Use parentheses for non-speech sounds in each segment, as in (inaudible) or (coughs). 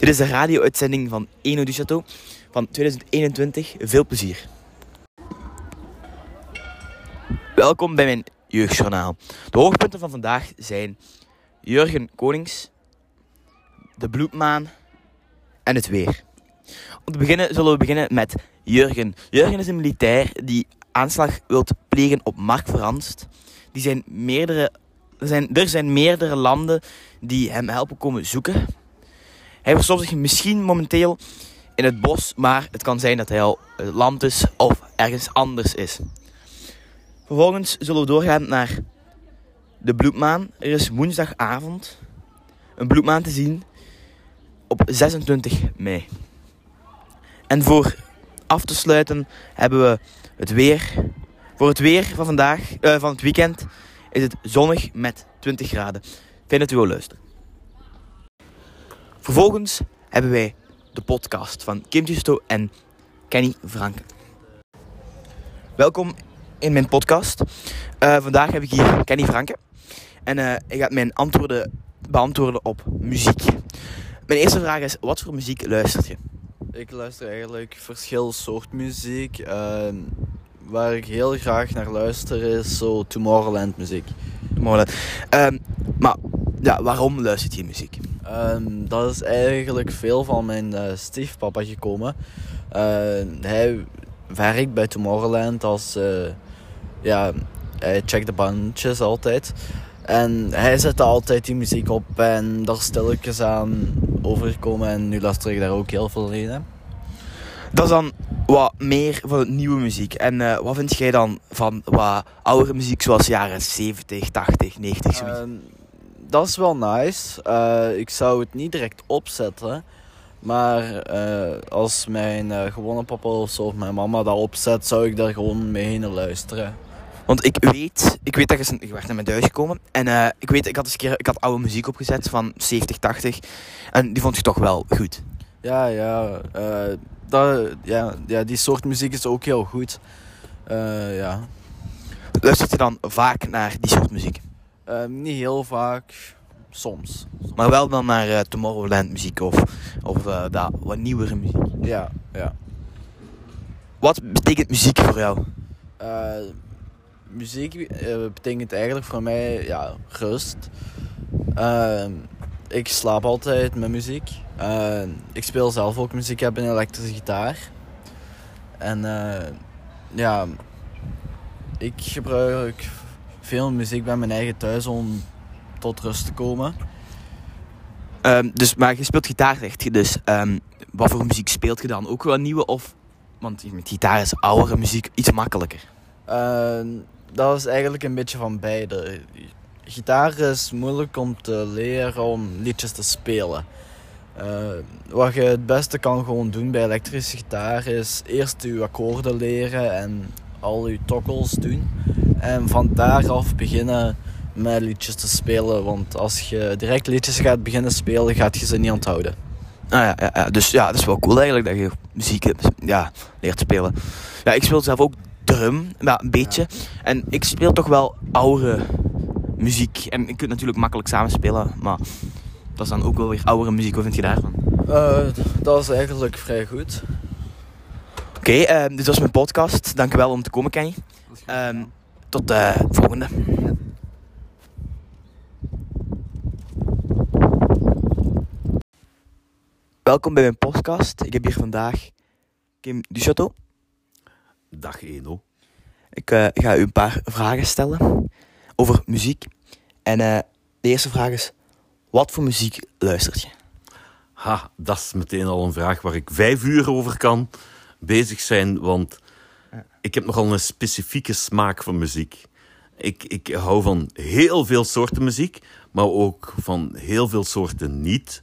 Dit is de radio-uitzending van Eno du Château van 2021. Veel plezier. Welkom bij mijn jeugdjournaal. De hoogpunten van vandaag zijn Jurgen Konings, de bloedmaan en het weer. Om te beginnen zullen we beginnen met Jurgen. Jurgen is een militair die aanslag wilt plegen op Mark Verhanst. Die zijn meerdere, er, zijn, er zijn meerdere landen die hem helpen komen zoeken. Hij verstopt zich misschien momenteel in het bos, maar het kan zijn dat hij al land is of ergens anders is. Vervolgens zullen we doorgaan naar de bloedmaan. Er is woensdagavond een bloedmaan te zien op 26 mei. En voor af te sluiten hebben we het weer. Voor het weer van vandaag, uh, van het weekend, is het zonnig met 20 graden. Fijn dat u wil luisteren. Vervolgens hebben wij de podcast van Kim Justo en Kenny Franken. Welkom in mijn podcast. Uh, vandaag heb ik hier Kenny Franken. En uh, hij gaat mijn antwoorden beantwoorden op muziek. Mijn eerste vraag is, wat voor muziek luistert je? Ik luister eigenlijk verschillende soort muziek. Uh, waar ik heel graag naar luister is zo Tomorrowland muziek. Tomorrowland. Ehm, maar ja, waarom luistert je muziek? Um, dat is eigenlijk veel van mijn uh, stiefpapa gekomen. Uh, hij werkt bij Tomorrowland als... Uh, ja, hij checkt de bandjes altijd. En hij zette altijd die muziek op en daar stilletjes aan overgekomen. En nu luister ik daar ook heel veel in. Dat is dan wat meer van het nieuwe muziek. En uh, wat vind jij dan van wat oudere muziek zoals jaren 70, 80, 90 zoiets? Uh, dat is wel nice. Uh, ik zou het niet direct opzetten. Maar eh, als mijn gewone papa of, zo, of mijn mama dat opzet, zou ik daar gewoon mee heen luisteren. Want ik weet, ik weet dat je, je werd naar mijn thuis gekomen. En uh, ik weet, ik had eens keer, ik had oude muziek opgezet van 70, 80. En die vond je toch wel goed. Ja, ja. Dat, ja, ja, die soort muziek is ook heel goed. Ja. Luistert je dan vaak naar die soort muziek? Niet heel vaak, soms. Maar wel dan naar Tomorrowland muziek of, of dat, wat nieuwere muziek? Ja, ja. Wat betekent muziek voor jou? muziek uh, betekent eigenlijk voor mij ja, rust. Uh, ik slaap altijd met muziek. Ik speel zelf ook muziek. Ik heb een elektrische gitaar. En ja, ik gebruik veel muziek bij mijn eigen thuis om tot rust te komen. Um, dus, maar je speelt gitaar, zegt je dus. Um, wat voor muziek speelt je dan? Ook wel nieuwe of... Want met gitaar is oudere muziek iets makkelijker. Uh, dat is eigenlijk een beetje van beide. Gitaar is moeilijk om te leren om liedjes te spelen. Uh, wat je het beste kan gewoon doen bij elektrische gitaar is eerst je akkoorden leren en al je tokkels doen. En van daaraf beginnen met liedjes te spelen. Want als je direct liedjes gaat beginnen spelen, gaat je ze niet onthouden. Ah ja, ja, ja, dus ja, dat is wel cool eigenlijk dat je muziek ja, leert spelen. Ja, ik speel zelf ook drum, maar een beetje. En ik speel toch wel oudere muziek. En ik kunt natuurlijk makkelijk samenspelen, maar dat is dan ook wel weer oudere muziek. Wat vind je daarvan? Uh, dat is eigenlijk vrij goed. Oké, okay, uh, dit was mijn podcast. Dankjewel om te komen, Kenny. Uh, tot de volgende. Welkom bij mijn podcast. Ik heb hier vandaag Kim Duchateau. Dag Eno. Ik uh, ga u een paar vragen stellen over muziek. En uh, de eerste vraag is: wat voor muziek luistert je? Ha, dat is meteen al een vraag waar ik vijf uur over kan bezig zijn. Want ik heb nogal een specifieke smaak van muziek. Ik, ik hou van heel veel soorten muziek, maar ook van heel veel soorten niet.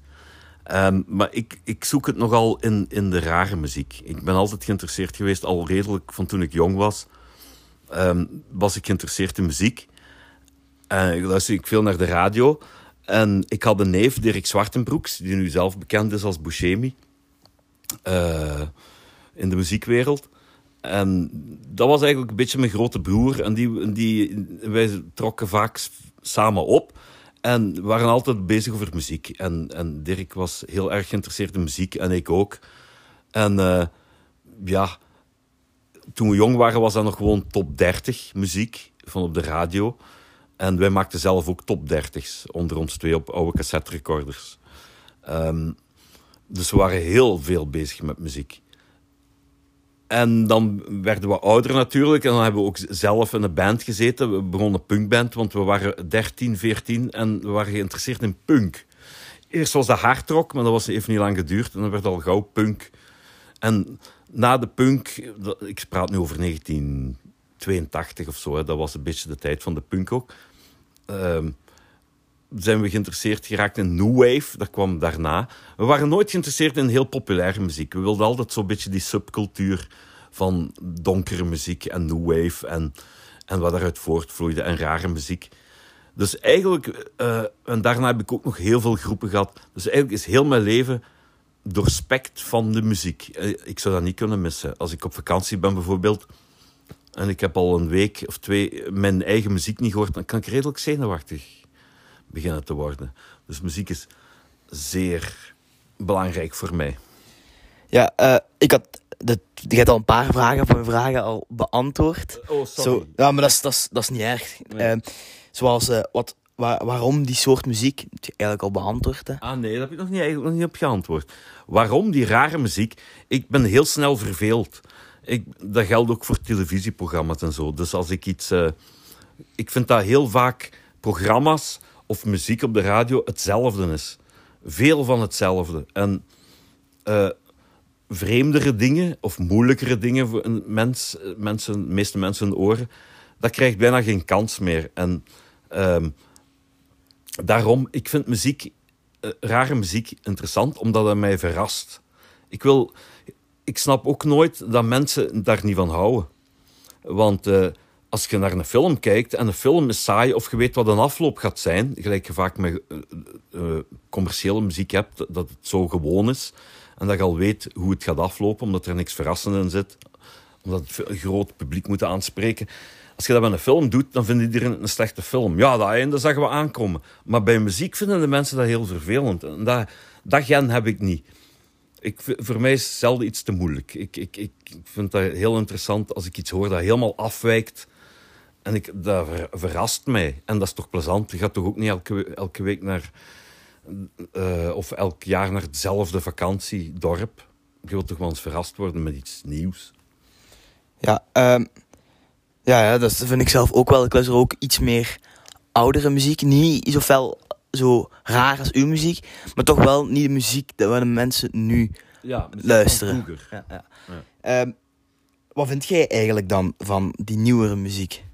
Um, maar ik, ik zoek het nogal in, in de rare muziek. Ik ben altijd geïnteresseerd geweest, al redelijk van toen ik jong was. Um, was ik geïnteresseerd in muziek. En ik luisterde veel naar de radio. En ik had een neef, Dirk Zwartenbroeks, die nu zelf bekend is als Buscemi. Uh, in de muziekwereld. En dat was eigenlijk een beetje mijn grote broer. En die, die, wij trokken vaak samen op. En waren altijd bezig over muziek. En, en Dirk was heel erg geïnteresseerd in muziek en ik ook. En uh, ja, toen we jong waren was dat nog gewoon top 30 muziek van op de radio. En wij maakten zelf ook top 30's onder ons twee op oude cassette recorders. Um, dus we waren heel veel bezig met muziek. En dan werden we ouder natuurlijk. En dan hebben we ook zelf in een band gezeten. We begonnen punkband, want we waren 13, 14 en we waren geïnteresseerd in punk. Eerst was dat hardrock, maar dat was even niet lang geduurd. En dan werd al gauw punk. En na de punk, ik praat nu over 1982 of zo, hè, dat was een beetje de tijd van de punk ook. Ehm, zijn we geïnteresseerd geraakt in New Wave. Dat kwam daarna. We waren nooit geïnteresseerd in heel populaire muziek. We wilden altijd zo'n beetje die subcultuur van donkere muziek en New Wave en, en wat daaruit voortvloeide en rare muziek. Dus eigenlijk, uh, en daarna heb ik ook nog heel veel groepen gehad. Dus eigenlijk is heel mijn leven doorspekt van de muziek. Eh, ik zou dat niet kunnen missen. Als ik op vakantie ben bijvoorbeeld en ik heb al een week of twee mijn eigen muziek niet gehoord, dan kan ik redelijk zenuwachtig beginnen te worden. Dus muziek is zeer belangrijk voor mij. Ja, uh, ik had. De, je hebt al een paar vragen van mijn vragen al beantwoord. Oh, sorry. Zo, ja, maar dat is, dat is, dat is niet erg. Nee. Uh, zoals uh, wat, waar, waarom die soort muziek, heb je eigenlijk al beantwoord. Hè? Ah nee, dat heb ik nog niet, eigenlijk nog niet op geantwoord. Waarom die rare muziek? Ik ben heel snel verveeld. Ik, dat geldt ook voor televisieprogramma's en zo. Dus als ik iets. ik vind dat heel vaak programma's of muziek op de radio hetzelfde is. Veel van hetzelfde. En uh, vreemdere dingen of moeilijkere dingen voor een mens, mensen, de meeste mensen hun oren, dat krijgt bijna geen kans meer. En uh, daarom, ik vind muziek, uh, rare muziek interessant, omdat het mij verrast. Ik, wil, ik snap ook nooit dat mensen daar niet van houden. Want als je naar een film kijkt en een film is saai of je weet wat een afloop gaat zijn, gelijk je vaak met uh, uh, commerciële muziek hebt, dat het zo gewoon is en dat je al weet hoe het gaat aflopen, omdat er niks verrassend in zit, omdat het een groot publiek moet aanspreken. Als je dat bij een film doet, dan vindt iedereen een slechte film. Ja, dat einde zagen we aankomen. Maar bij muziek vinden de mensen dat heel vervelend. En dat, dat gen heb ik niet. Ik, voor mij is zelden iets te moeilijk. Ik, ik, ik vind dat heel interessant als ik iets hoor dat helemaal afwijkt en ik, dat verrast mij. En dat is toch plezant? Je gaat toch ook niet elke, elke week naar... Uh, of elk jaar naar hetzelfde vakantiedorp? Je wilt toch wel eens verrast worden met iets nieuws? Ja, um, ja, ja, dat vind ik zelf ook wel. Ik luister ook iets meer oudere muziek. Niet zoveel zo raar als uw muziek. Maar toch wel niet de muziek waar de mensen nu ja, luisteren. Ja, ja. ja. Um, wat vind jij eigenlijk dan van die nieuwere muziek?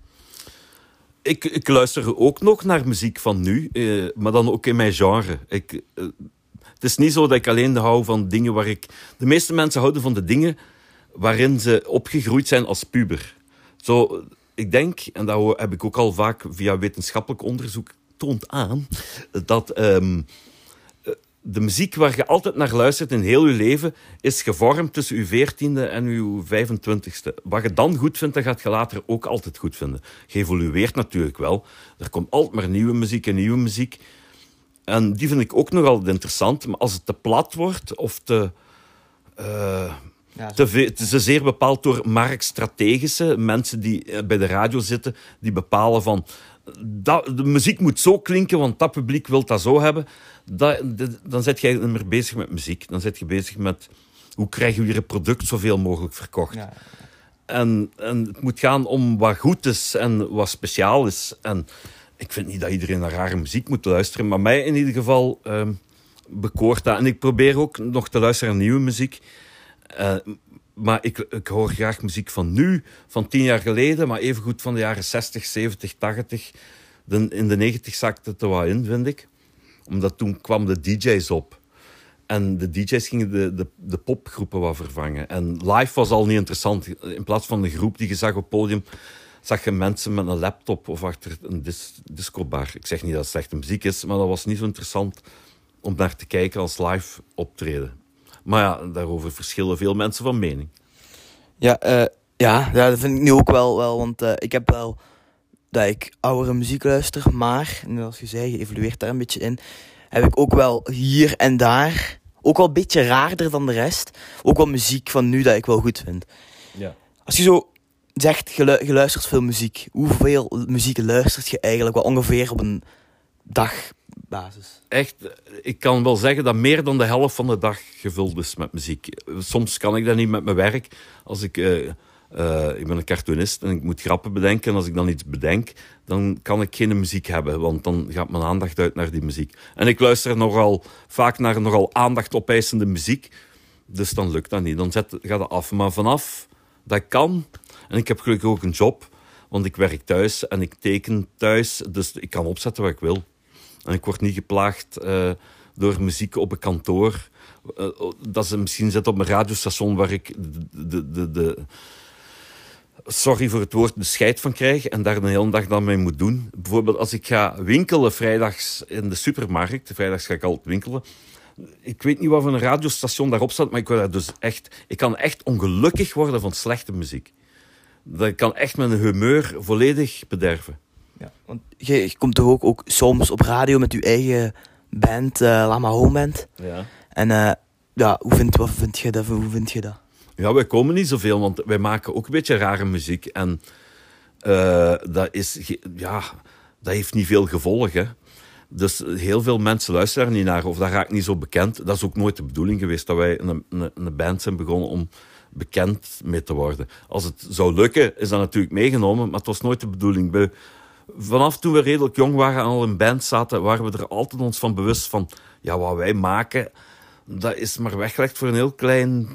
Ik, ik luister ook nog naar muziek van nu, eh, maar dan ook in mijn genre. Ik, eh, het is niet zo dat ik alleen hou van dingen waar ik. De meeste mensen houden van de dingen waarin ze opgegroeid zijn als puber. Zo, ik denk, en dat heb ik ook al vaak via wetenschappelijk onderzoek toont aan, dat. Um, de muziek waar je altijd naar luistert in heel je leven is gevormd tussen je veertiende en je 25ste. Wat je dan goed vindt, dat gaat je later ook altijd goed vinden. Je evolueert natuurlijk wel. Er komt altijd maar nieuwe muziek en nieuwe muziek. En die vind ik ook nog altijd interessant. Maar als het te plat wordt of te... Uh, ja, te, zeer bepaald door marktstrategische mensen die eh, bij de radio zitten, die bepalen van dat, de muziek moet zo klinken, want dat publiek wil dat zo hebben. Dat, dan zit je niet meer bezig met muziek. Dan zit je bezig met hoe krijg je je product zoveel mogelijk verkocht. Ja. En, en het moet gaan om wat goed is en wat speciaal is. En ik vind niet dat iedereen naar rare muziek moet luisteren, maar mij in ieder geval uh, bekoort dat. En ik probeer ook nog te luisteren naar nieuwe muziek. Uh, maar ik, ik hoor graag muziek van nu, van tien jaar geleden, maar evengoed van de jaren 60, 70, 80. in de 90 zakte het er wat in, vind ik. Omdat toen kwamen de DJ's op. En de DJ's gingen de, de, de popgroepen wat vervangen. En live was al niet interessant. In plaats van de groep die je zag op het podium, zag je mensen met een laptop of achter een dis discobar. Ik zeg niet dat het slechte muziek is, maar dat was niet zo interessant om naar te kijken als live optreden. Maar ja, daarover verschillen veel mensen van mening. Ja, uh, ja, ja, dat vind ik nu ook wel, wel want uh, ik heb wel dat ik oudere muziek luister. Maar, zoals je zei, je evolueert daar een beetje in. Heb ik ook wel hier en daar, ook wel een beetje raarder dan de rest, ook wel muziek van nu dat ik wel goed vind. Ja. Als je zo zegt, je, lu- je luistert veel muziek. Hoeveel muziek luistert je eigenlijk wel ongeveer op een dagbasis? Echt, ik kan wel zeggen dat meer dan de helft van de dag gevuld is met muziek. Soms kan ik dat niet met mijn werk. Als ik, eh, eh, ik ben een cartoonist en ik moet grappen bedenken. En als ik dan iets bedenk, dan kan ik geen muziek hebben. Want dan gaat mijn aandacht uit naar die muziek. En ik luister nogal vaak naar nogal aandacht opeisende muziek. Dus dan lukt dat niet. Dan zet, gaat het af. Maar vanaf dat kan, en ik heb gelukkig ook een job, want ik werk thuis en ik teken thuis. Dus ik kan opzetten wat ik wil. En ik word niet geplaagd eh, door muziek op een kantoor. Eh, dat ze misschien zit op een radiostation waar ik de, de, de, sorry voor het woord, de scheid van krijg en daar de hele dag dan mee moet doen. Bijvoorbeeld als ik ga winkelen vrijdags in de supermarkt, vrijdags ga ik altijd winkelen. Ik weet niet wat voor een radiostation daarop staat, maar ik, word daar dus echt, ik kan echt ongelukkig worden van slechte muziek. Dat kan echt mijn humeur volledig bederven. Ja, want je, je komt toch ook, ook soms op radio met je eigen band, eh Lama Home Band. Ja. En eh, ja, hoe vind, wat vind je dat? Hoe vind je dat? Ja, wij komen niet zoveel, want wij maken ook een beetje rare muziek. En eh, dat, is, ja, dat heeft niet veel gevolgen. Dus heel veel mensen luisteren daar niet naar, of dat raakt niet zo bekend. Dat is ook nooit de bedoeling geweest dat wij een, een, een band zijn begonnen om bekend mee te worden. Als het zou lukken, is dat natuurlijk meegenomen, maar het was nooit de bedoeling. We- vanaf toen we redelijk jong waren en al in band zaten, waren we er altijd ons van bewust van, ja, wat wij maken, dat is maar weggelegd voor een heel klein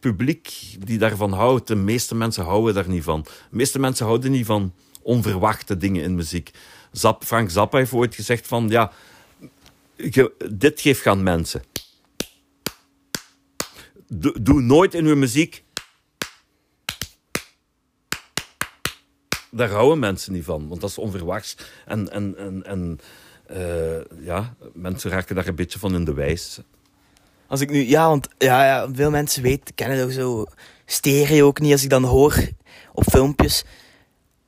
publiek die daarvan houdt. De meeste mensen houden daar niet van. De meeste mensen houden niet van onverwachte dingen in muziek. Zap, Frank Zappa heeft ooit gezegd van, ja, dit geeft aan mensen. Doe nooit in uw muziek. Daar houden mensen niet van, want dat is onverwachts. En, en, en, en eh, ja, mensen raken daar een beetje van in de wijs. Als ik nu, ja, want ja, ja, veel mensen weten, kennen ook zo stereo ook niet. Als ik dan hoor op filmpjes.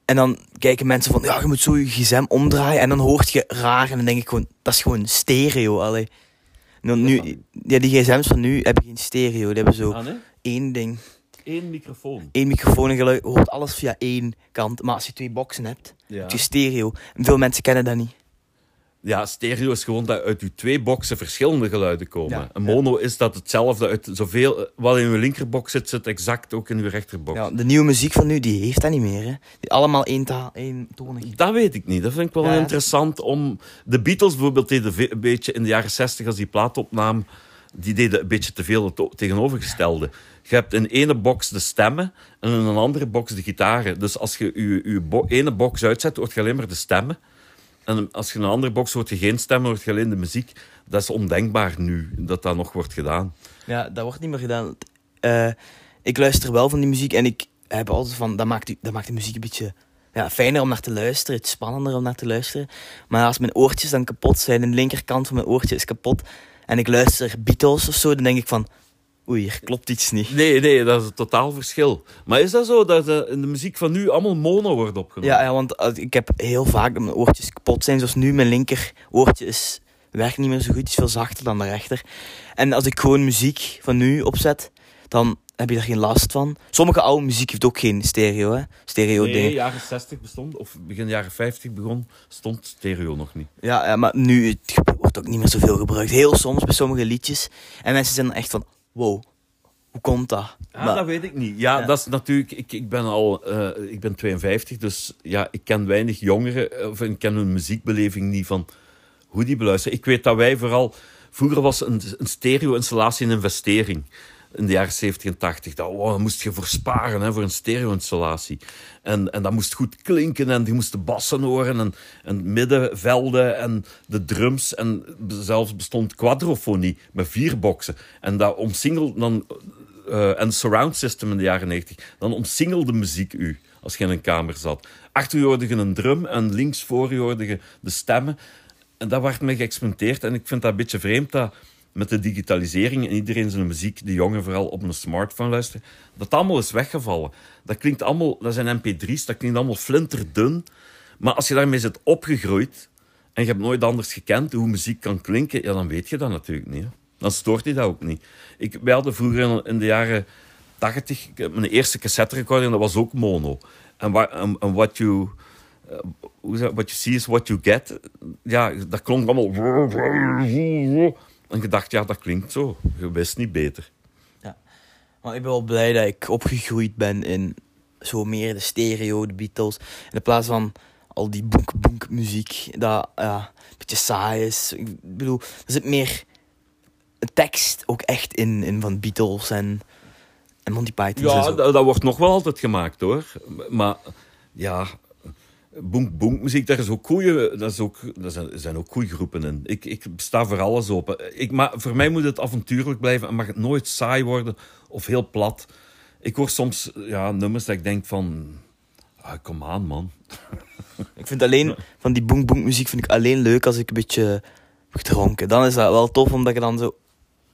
En dan kijken mensen van, ja, je moet zo je gsm omdraaien. En dan hoort je raar. En dan denk ik gewoon, dat is gewoon stereo, allee. Dan nu, ja, die gsm's van nu hebben geen stereo. Die hebben zo Ah, nee? één ding. Eén microfoon. Één microfoon en geluid. Je hoort alles via één kant. Maar als je twee boxen hebt, Ja. heb je stereo. En veel mensen kennen dat niet. Ja, stereo is gewoon dat uit uw twee boxen verschillende geluiden komen. Ja, een mono is dat hetzelfde uit zoveel... Wat in uw linkerbox zit, zit exact ook in uw rechterbox. Ja, de nieuwe muziek van nu, die heeft dat niet meer. Hè. Die allemaal één taal, één tonig. Dat weet ik niet. Dat vind ik wel Ja, interessant om... De Beatles bijvoorbeeld deden een beetje in de jaren 60 als die plaat opnam, die deden een beetje te veel het tegenovergestelde. Je hebt in ene box de stemmen en in een andere box de gitaren. Dus als je je, je ene box uitzet, hoort je alleen maar de stemmen. En als je in een andere box hoort je geen stemmen, hoort je alleen de muziek. Dat is ondenkbaar nu, dat dat nog wordt gedaan. Ja, dat wordt niet meer gedaan. Eh, ik luister wel van die muziek en ik heb altijd van, dat maakt, dat maakt de muziek een beetje ja, fijner om naar te luisteren, het spannender om naar te luisteren. Maar als mijn oortjes dan kapot zijn, de linkerkant van mijn oortje is kapot en ik luister Beatles of zo, dan denk ik van, oei, hier klopt iets niet. Nee, nee, dat is een totaal verschil. Maar is dat zo dat eh, in de muziek van nu allemaal mono wordt opgenomen? Ja, ja want als- ik heb heel vaak dat mijn oortjes kapot zijn, zoals nu mijn linker oortje is, werkt niet meer zo goed, is veel zachter dan de rechter. En als ik gewoon muziek van nu opzet, dan heb je er geen last van. Sommige oude muziek heeft ook geen stereo, hè. Stereo Nee, dingen. jaren 60 bestond, of begin jaren 50 begon, stond stereo nog niet. Ja, ja, maar nu het wordt ook niet meer zoveel gebruikt. Heel soms bij sommige liedjes. En mensen zijn dan echt van, wow, hoe komt dat? Ah, Maar- dat weet ik niet. Ja, Ja. dat is natuurlijk... Ik, ik ben al... eh, ik ben 52, dus ja, ik ken weinig jongeren, of ik ken hun muziekbeleving niet van hoe die beluisteren. Ik weet dat wij vooral... Vroeger was een, een stereo-installatie een investering. In de jaren 70 en 80. Daar, oh, daar moest je voor sparen, hè, voor een stereo-installatie. En, en dat moest goed klinken en die moesten bassen horen en, en middenvelden en de drums. En zelfs bestond quadrofonie met vier boxen. En dat omsingelde dan eh, en surround system in de jaren 90, dan omsingelde muziek u als je in een kamer zat. Achter je hoorde je een drum en links voor je hoorde je de stemmen. En daar werd mee geëxperimenteerd. En ik vind dat een beetje vreemd dat met de digitalisering en iedereen zijn muziek, de jongen vooral op een smartphone luisteren, dat allemaal is weggevallen. Dat klinkt allemaal, dat zijn mp3's, dat klinkt allemaal flinterdun. Maar als je daarmee zit opgegroeid en je hebt nooit anders gekend hoe muziek kan klinken, ja, dan weet je dat natuurlijk niet. Hè. Dan stoort je dat ook niet. Ik, wij hadden vroeger in, de jaren 80, ik heb mijn eerste cassette recorder en dat was ook mono. En wa- en- en what you, eh, what you see is what you get. Ja, dat klonk allemaal... En je dacht, ja, dat klinkt zo. Je wist niet beter. Maar ik ben wel blij dat ik opgegroeid ben in zo meer de stereo, de Beatles. In plaats van al die boek-boek muziek, dat ja, een beetje saai is. Ik bedoel, er zit meer tekst ook echt in, in van Beatles en, en Monty Python. Ja, dat wordt nog wel altijd gemaakt hoor. Maar ja, boem boem muziek, daar is ook goeie, dat is ook, daar zijn, ook goede groepen in. Ik, ik sta voor alles open. Ik, maar voor mij moet het avontuurlijk blijven en mag het nooit saai worden of heel plat. Ik hoor soms ja, nummers dat ik denk van, ah, kom aan man. (laughs) Ik vind alleen van die boom-boom muziek vind ik alleen leuk als ik een beetje heb gedronken. Dan is dat wel tof, omdat je dan zo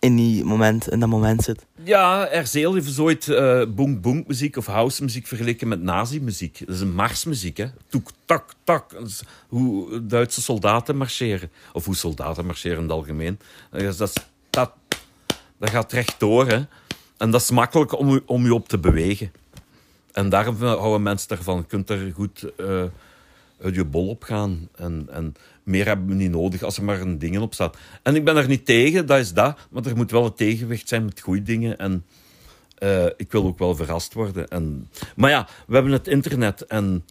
in, die moment, in dat moment zit. Ja, RZL heeft ooit eh boem boem muziek of house muziek vergeleken met nazi-muziek. Dat is een marsmuziek, hè. Toek, tak, tak. Dat is hoe Duitse soldaten marcheren. Of hoe soldaten marcheren in het algemeen. Dat, is- dat, is- dat, dat gaat rechtdoor, hè. En dat is makkelijk om, je op te bewegen. En daarom houden mensen daarvan. Je kunt er goed eh, uit je bol op gaan. En, en meer hebben we niet nodig als er maar een dingen op staat. En ik ben er niet tegen, dat is dat. Maar er moet wel een tegenwicht zijn met goede dingen. En eh, ik wil ook wel verrast worden. En, maar ja, we hebben het internet. En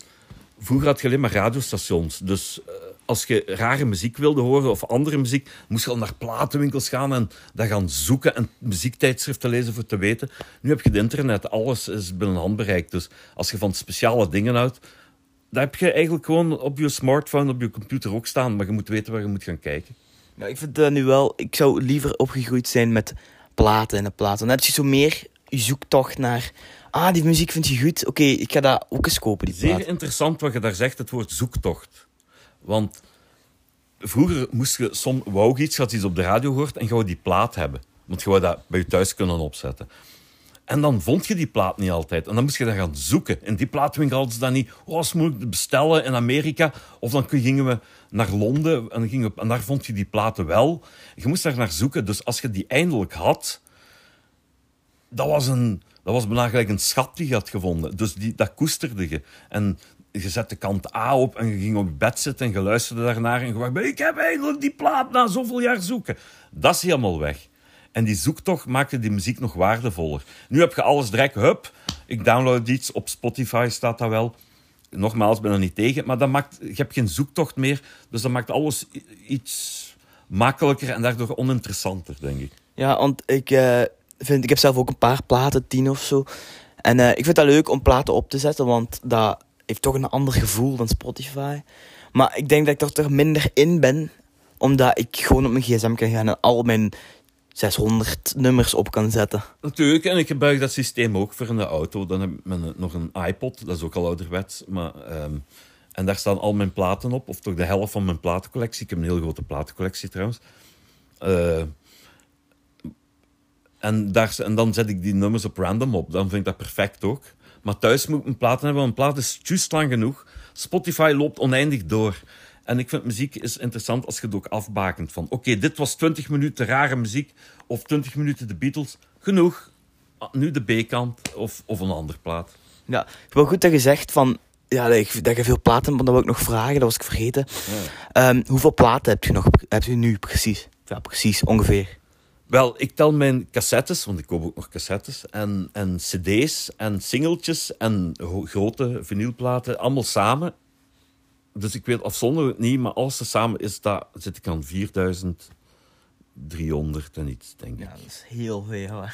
vroeger had je alleen maar radiostations. Dus eh, als je rare muziek wilde horen of andere muziek, moest je al naar platenwinkels gaan en dat gaan zoeken en muziektijdschriften lezen voor te weten. Nu heb je het internet, alles is binnen handbereik. Dus als je van speciale dingen houdt, dat heb je eigenlijk gewoon op je smartphone, op je computer ook staan. Maar je moet weten waar je moet gaan kijken. Ja, ik vind dat nu wel... Ik zou liever opgegroeid zijn met platen en de platen. Dan heb je zo meer je zoektocht naar... Ah, die muziek vind je goed. Oké, ik ga dat ook eens kopen, die Zeer interessant wat je daar zegt, het woord zoektocht. Want vroeger moest je som, wou je iets, had iets op de radio gehoord en je wou die plaat hebben. Want je wou dat bij je thuis kunnen opzetten. En dan vond je die plaat niet altijd. En dan moest je dat gaan zoeken. In die plaatwinkel hadden ze dat niet. Oh, is moeilijk te bestellen in Amerika. Of dan gingen we naar Londen en, en daar vond je die platen wel. Je moest daar naar zoeken. Dus als je die eindelijk had, dat was, een, dat was bijna een schat die je had gevonden. Dus die, dat koesterde je. En je zette kant A op en je ging op je bed zitten en je luisterde daarnaar en je dacht, ik heb eindelijk die plaat na zoveel jaar zoeken. Dat is helemaal weg. En die zoektocht maakte die muziek nog waardevoller. Nu heb je alles direct, hup, ik download iets, op Spotify staat dat wel. Nogmaals, ben er niet tegen, maar dat maakt, je hebt geen zoektocht meer, dus dat maakt alles iets makkelijker en daardoor oninteressanter, denk ik. Ja, want ik eh, vind... Ik heb zelf ook een paar platen, tien of zo. En eh, ik vind dat leuk om platen op te zetten, want dat heeft toch een ander gevoel dan Spotify. Maar ik denk dat ik er minder in ben, omdat ik gewoon op mijn gsm kan gaan en al mijn 600 nummers op kan zetten. Natuurlijk, en ik gebruik dat systeem ook voor in de auto. Dan heb ik mijn- nog een iPod, dat is ook al ouderwets. Maar, ehm, en daar staan al mijn platen op, of toch de helft van mijn platencollectie. Ik heb een heel grote platencollectie trouwens. Eh, en, daar, en dan zet ik die nummers op random op. Dan vind ik dat perfect ook. Maar thuis moet ik een platen hebben, want een plaat is juist lang genoeg. Spotify loopt oneindig door. En ik vind muziek is interessant als je het ook afbakent. Van oké, dit was 20 minuten rare muziek. Of 20 minuten de Beatles. Genoeg. Nu de B-kant of, of een ander plaat. Ja, wel goed dat je zegt van... Ja, dat je, veel platen hebt, dat wil ik nog vragen, dat was ik vergeten. Ehm, hoeveel platen heb je, nog, heb je nu precies? Ja, precies, ongeveer. Wel, ik tel mijn cassettes, want ik koop ook nog cassettes, en, en cd's en singeltjes en grote vinylplaten, allemaal samen. Dus ik weet afzonderlijk niet, maar alles samen is dat, zit ik aan 4300 en iets, denk ik. Ja, dat is heel veel. hè.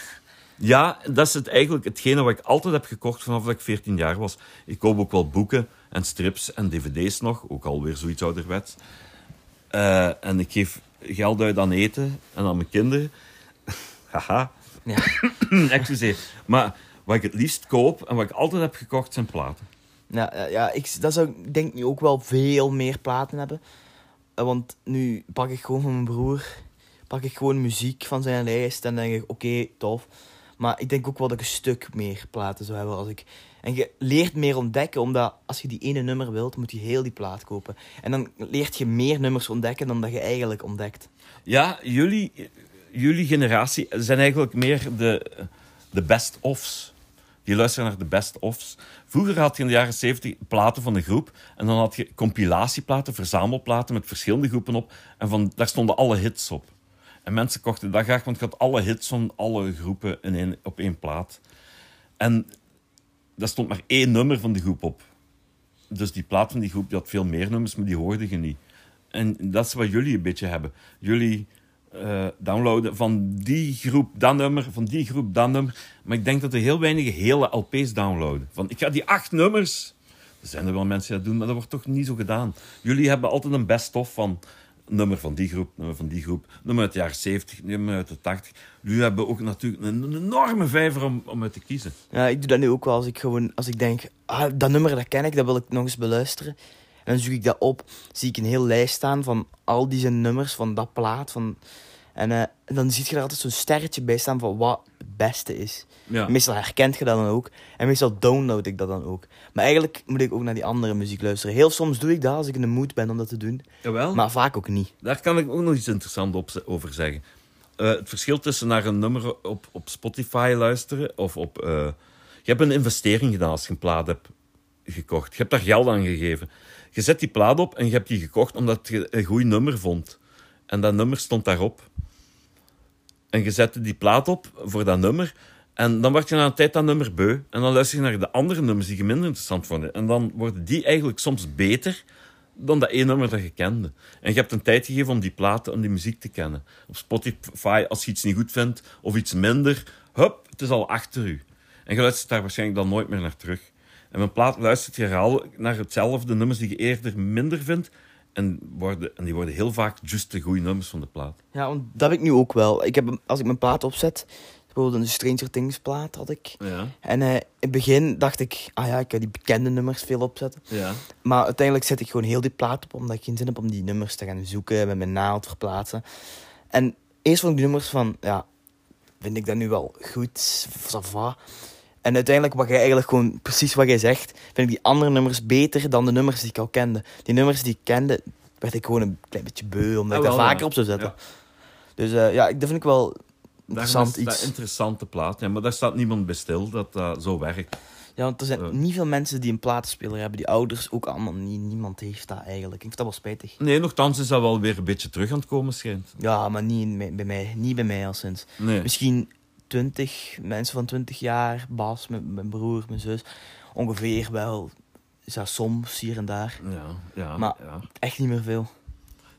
Ja, dat is het eigenlijk hetgene wat ik altijd heb gekocht vanaf dat ik 14 jaar was. Ik koop ook wel boeken en strips en dvd's nog, ook alweer zoiets ouderwets. Eh, en ik geef geld uit aan eten en aan mijn kinderen. (laughs) Haha, Ja. (coughs) excuseer. Maar wat ik het liefst koop en wat ik altijd heb gekocht zijn platen. Ja, ja, ja ik, dat zou ik denk nu ook wel veel meer platen hebben. Eh, Want nu pak ik gewoon van mijn broer, pak ik gewoon muziek van zijn lijst en denk ik, oké, tof. Maar ik denk ook wel dat ik een stuk meer platen zou hebben als ik... En je leert meer ontdekken, omdat als je die ene nummer wilt, moet je heel die plaat kopen. En dan leert je meer nummers ontdekken dan dat je eigenlijk ontdekt. Ja, jullie, jullie generatie zijn eigenlijk meer de, de best-ofs. Die luisteren naar de best-ofs. Vroeger had je in de jaren 70 platen van de groep. En dan had je compilatieplaten, verzamelplaten met verschillende groepen op. En van, daar stonden alle hits op. En mensen kochten dat graag, want je had alle hits van alle groepen in één, op één plaat. En daar stond maar één nummer van de groep op. Dus die plaat van die groep die had veel meer nummers, maar die hoorde je niet. En dat is wat jullie een beetje hebben. Jullie eh, downloaden van die groep dat nummer, van die groep dat nummer. Maar ik denk dat er heel weinig hele LP's downloaden. Van, ik ga die acht nummers... Er zijn er wel mensen die dat doen, maar dat wordt toch niet zo gedaan. Jullie hebben altijd een best-of van nummer van die groep, nummer van die groep, nummer uit de jaren 70, nummer uit de 80. Jullie hebben ook natuurlijk een, een enorme vijver om, om uit te kiezen. Ja, ik doe dat nu ook wel als ik gewoon, als ik denk, ah, dat nummer dat ken ik, dat wil ik nog eens beluisteren. Dan zoek ik dat op, zie ik een heel lijst staan van al die zijn nummers van dat plaat. Van, en eh, dan zie je er altijd zo'n sterretje bij staan van wat het beste is. Ja. Meestal herkent je dat dan ook. En meestal download ik dat dan ook. Maar eigenlijk moet ik ook naar die andere muziek luisteren. Heel soms doe ik dat als ik in de mood ben om dat te doen. Jawel. Maar vaak ook niet. Daar kan ik ook nog iets interessants op, over zeggen. Eh, het verschil tussen naar een nummer op, op Spotify luisteren of op. eh, je hebt een investering gedaan als je een plaat hebt gekocht. Je hebt daar geld aan gegeven. Je zet die plaat op en je hebt die gekocht omdat je een goed nummer vond. En dat nummer stond daarop. En je zette die plaat op voor dat nummer. En dan word je na een tijd dat nummer beu. En dan luister je naar de andere nummers die je minder interessant vond. En dan worden die eigenlijk soms beter dan dat één nummer dat je kende. En je hebt een tijd gegeven om die platen, om die muziek te kennen. Op Spotify, als je iets niet goed vindt of iets minder, hup, het is al achter u. En je luistert daar waarschijnlijk dan nooit meer naar terug. En mijn plaat luistert je naar hetzelfde nummers die je eerder minder vindt. En, worden, en die worden heel vaak juist de goede nummers van de plaat. Ja, want dat heb ik nu ook wel. Ik heb, als ik mijn plaat opzet, bijvoorbeeld een Stranger Things plaat had ik. Ja, En eh, in het begin dacht ik, ah ja, ik kan die bekende nummers veel opzetten. ja. Maar uiteindelijk zet ik gewoon heel die plaat op, omdat ik geen zin heb om die nummers te gaan zoeken, met mijn naald verplaatsen. En eerst vond ik die nummers van, ja, vind ik dat nu wel goed, ça va. En uiteindelijk, wat jij eigenlijk gewoon, precies wat jij zegt, vind ik die andere nummers beter dan de nummers die ik al kende. Die nummers die ik kende, werd ik gewoon een klein beetje beu, omdat Ah, ik dat wel, vaker ja. op zou zetten. Ja. Dus eh, ja, ik- dat vind ik wel interessant Daar is dat iets. interessante plaat. Ja, maar daar staat niemand bij stil dat dat zo werkt. Ja, want er zijn Ja. niet veel mensen die een platenspeler hebben. Die ouders ook allemaal niet. Niemand heeft dat eigenlijk. Ik vind dat wel spijtig. Nee, nogthans is dat wel weer een beetje terug aan het komen, schijnt. Ja, maar niet bij mij. Niet bij mij al sinds. Nee. Misschien 20, mensen van 20 jaar. Bas, mijn, mijn broer, mijn zus. Ongeveer wel. Is dat soms hier en daar. Ja, ja, Maar- ja. Echt niet meer veel.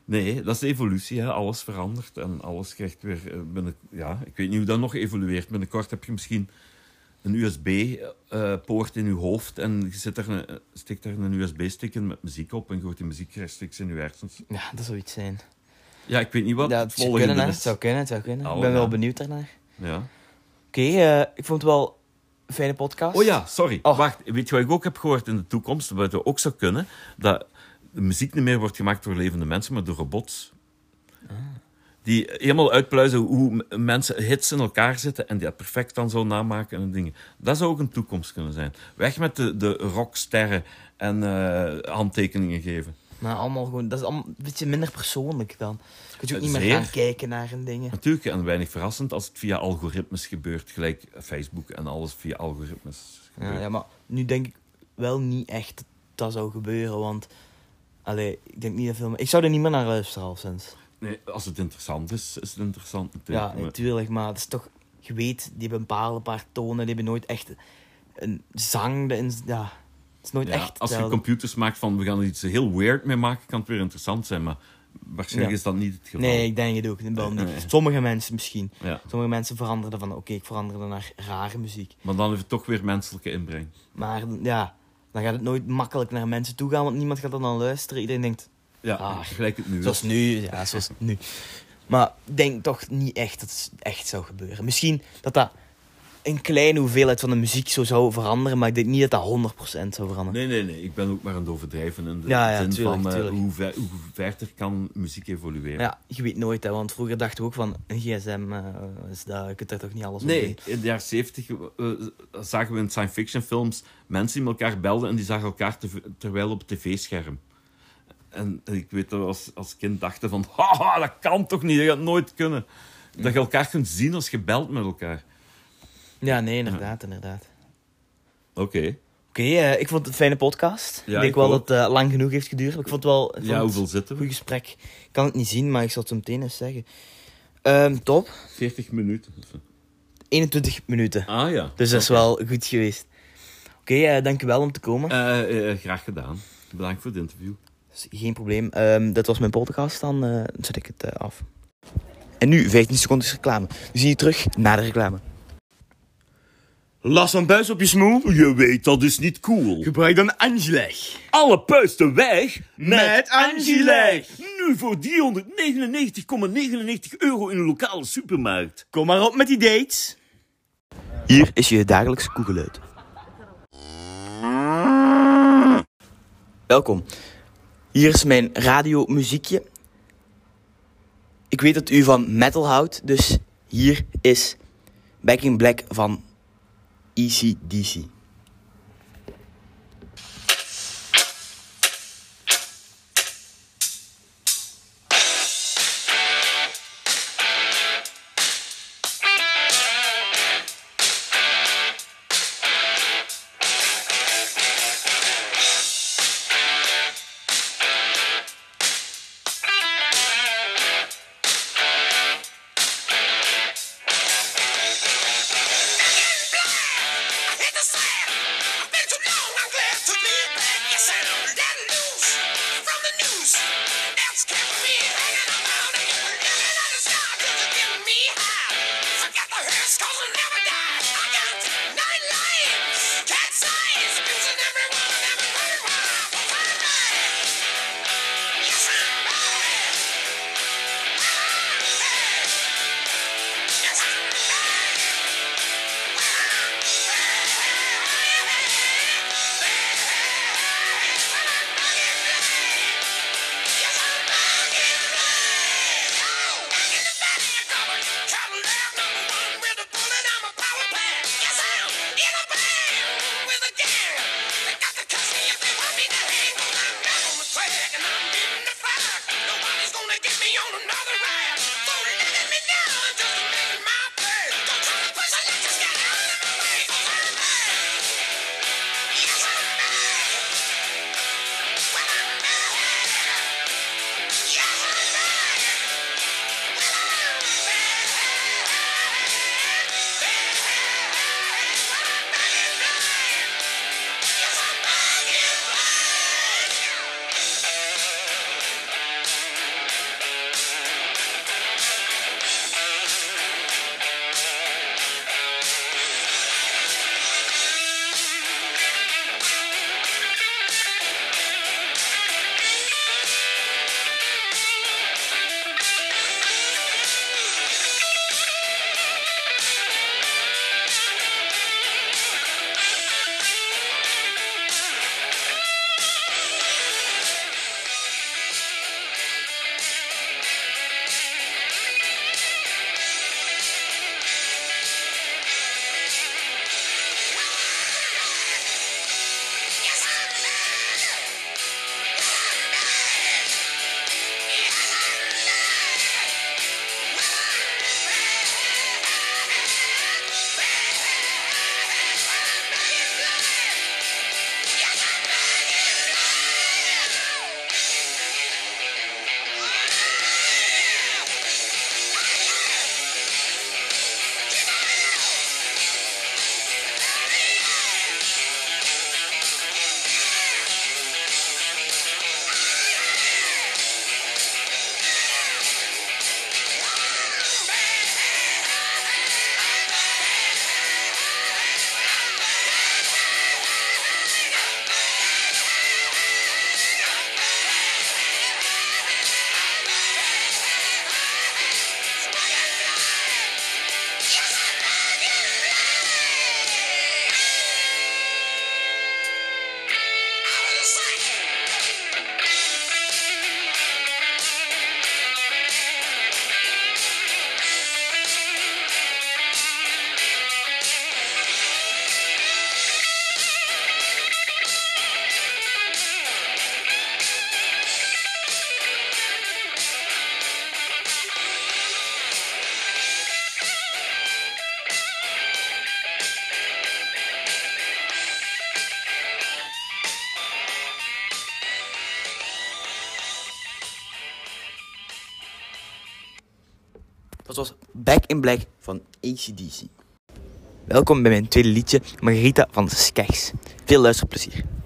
Nee, dat is de evolutie. Hè. Alles verandert en alles krijgt weer... eh, Binnen, ja, ik weet niet hoe dat nog evolueert. Binnenkort heb je misschien een USB-poort in je hoofd en je zit daar een, stikt daar een USB-stick in met muziek op en je hoort die muziek rechtstreeks in je hersens. Ja, dat zou iets zijn. Ja, ik weet niet wat ja, het volgende kunnen, is. Het zou kunnen, het zou kunnen. Ik ben wel benieuwd daarnaar. Ja. Oké, eh, ik vond het wel een fijne podcast. Oh ja, sorry. Oh. Wacht, weet je wat ik ook heb gehoord in de toekomst? Dat het ook zou kunnen? Dat de muziek niet meer wordt gemaakt door levende mensen, maar door robots. Ah. Die helemaal uitpluizen hoe mensen hits in elkaar zitten en die dat perfect dan zo namaken en dingen. Dat zou ook een toekomst kunnen zijn. Weg met de, de rocksterren en eh, handtekeningen geven. Maar allemaal gewoon, dat is allemaal een beetje minder persoonlijk dan. Je kunt je ook niet meer gaan kijken naar een dingen. Natuurlijk, en weinig verrassend als het via algoritmes gebeurt, gelijk Facebook en alles via algoritmes gebeurt. Ja, ja, maar nu denk ik wel niet echt dat dat zou gebeuren, want... Allee, ik denk niet dat veel... Ik zou er niet meer naar luisteren al sinds. Nee, als het interessant is, is het interessant Ja, natuurlijk. maar- natuurlijk, maar het is toch... Je weet, die hebben een bepaalde paar tonen, die hebben nooit echt een zang... erin- Ja, het is nooit Ja, echt als je computers maakt van we gaan er iets heel weird mee maken, kan het weer interessant zijn. Maar waarschijnlijk Ja. is dat niet het geval. Nee, ik denk het ook wel. Nee. Sommige mensen misschien. Ja. Sommige mensen veranderen van, oké, ik verander dan naar rare muziek. Maar dan heeft het toch weer menselijke inbreng. Maar ja, dan gaat het nooit makkelijk naar mensen toe gaan, want niemand gaat er dan luisteren. Iedereen denkt, Ja, Ah, gelijk het nu. zoals nu, ja, zoals nu. Maar ik denk toch niet echt dat het echt zou gebeuren. Misschien dat dat een kleine hoeveelheid van de muziek zo zou veranderen, maar ik denk niet dat dat 100% zou veranderen. Nee, nee, nee. Ik ben ook maar aan het overdrijven in de Ja, ja, zin tuurlijk, van eh, tuurlijk. hoe, ver, hoe verder kan muziek evolueren. Ja, je weet nooit, hè, want vroeger dachten we ook van een gsm, eh, is dat, je kunt daar toch niet alles op Nee, doen. in de jaren 70 zagen we in science fiction films mensen die elkaar belden en die zagen elkaar te- terwijl op het tv-scherm. En ik weet dat we als, als kind dachten van, haha, dat kan toch niet, dat gaat nooit kunnen. Dat je elkaar kunt zien als je belt met elkaar. Ja, nee, inderdaad, inderdaad. Oké. Oké, eh, ik vond het een fijne podcast. Ja, ik denk ik wel ook. dat het eh, lang genoeg heeft geduurd. maar Ik vond het wel ik vond Ja, hoeveel zitten goed we? gesprek. Ik kan het niet zien, maar ik zal het zo meteen eens zeggen. Ehm, top. 40 minuten. 21 minuten. Ah ja. Dus dat is wel goed geweest. Oké, eh dankjewel om te komen. Graag gedaan. Bedankt voor het interview. Dus geen probleem. Ehm, dat was mijn podcast, dan zet ik het af. En nu 15 seconden reclame. We zien je terug na de reclame. Last van buis op je smoel? Je weet, dat is niet cool. Gebruik dan Angeleg. Alle puisten weg Met Angileg. Nu voor 399,99 euro in een lokale supermarkt. Kom maar op met die dates. Hier is je dagelijkse koegeluid. Welkom. Hier is mijn radiomuziekje. Ik weet dat u van metal houdt, dus hier is Back in Black van ECDC. was Back in Black van ACDC. Welkom bij mijn tweede liedje, Margarita van Skeks. Veel luisterplezier.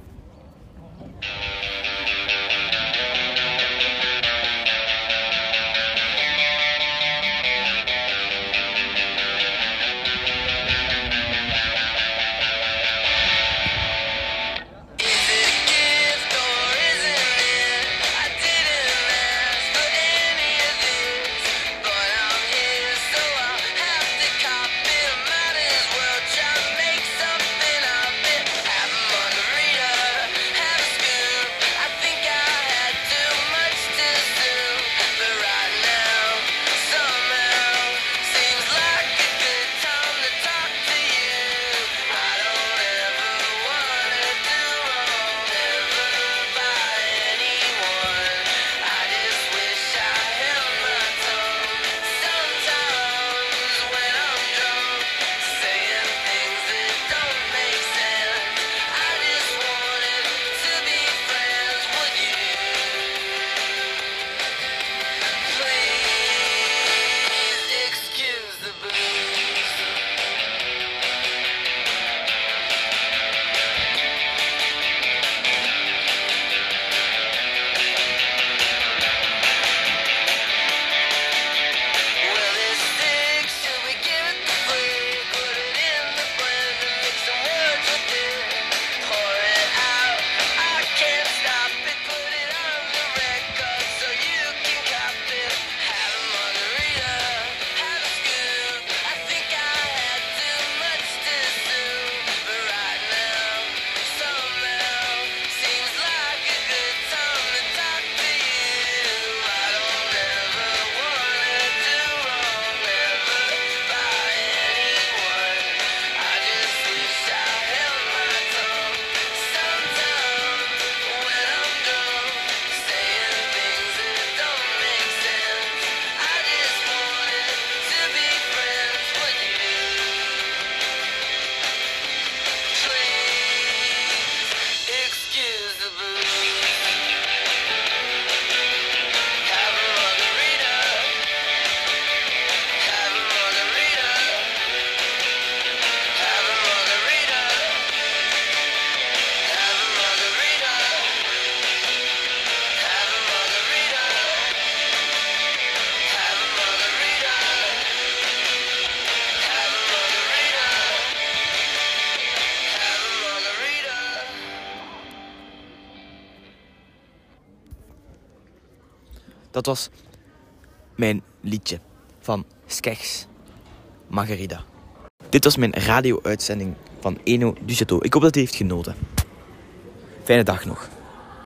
Dat was mijn liedje van Skeks Margarida. Dit was mijn radio-uitzending van Eno Duseto. Ik hoop dat u heeft genoten. Fijne dag nog.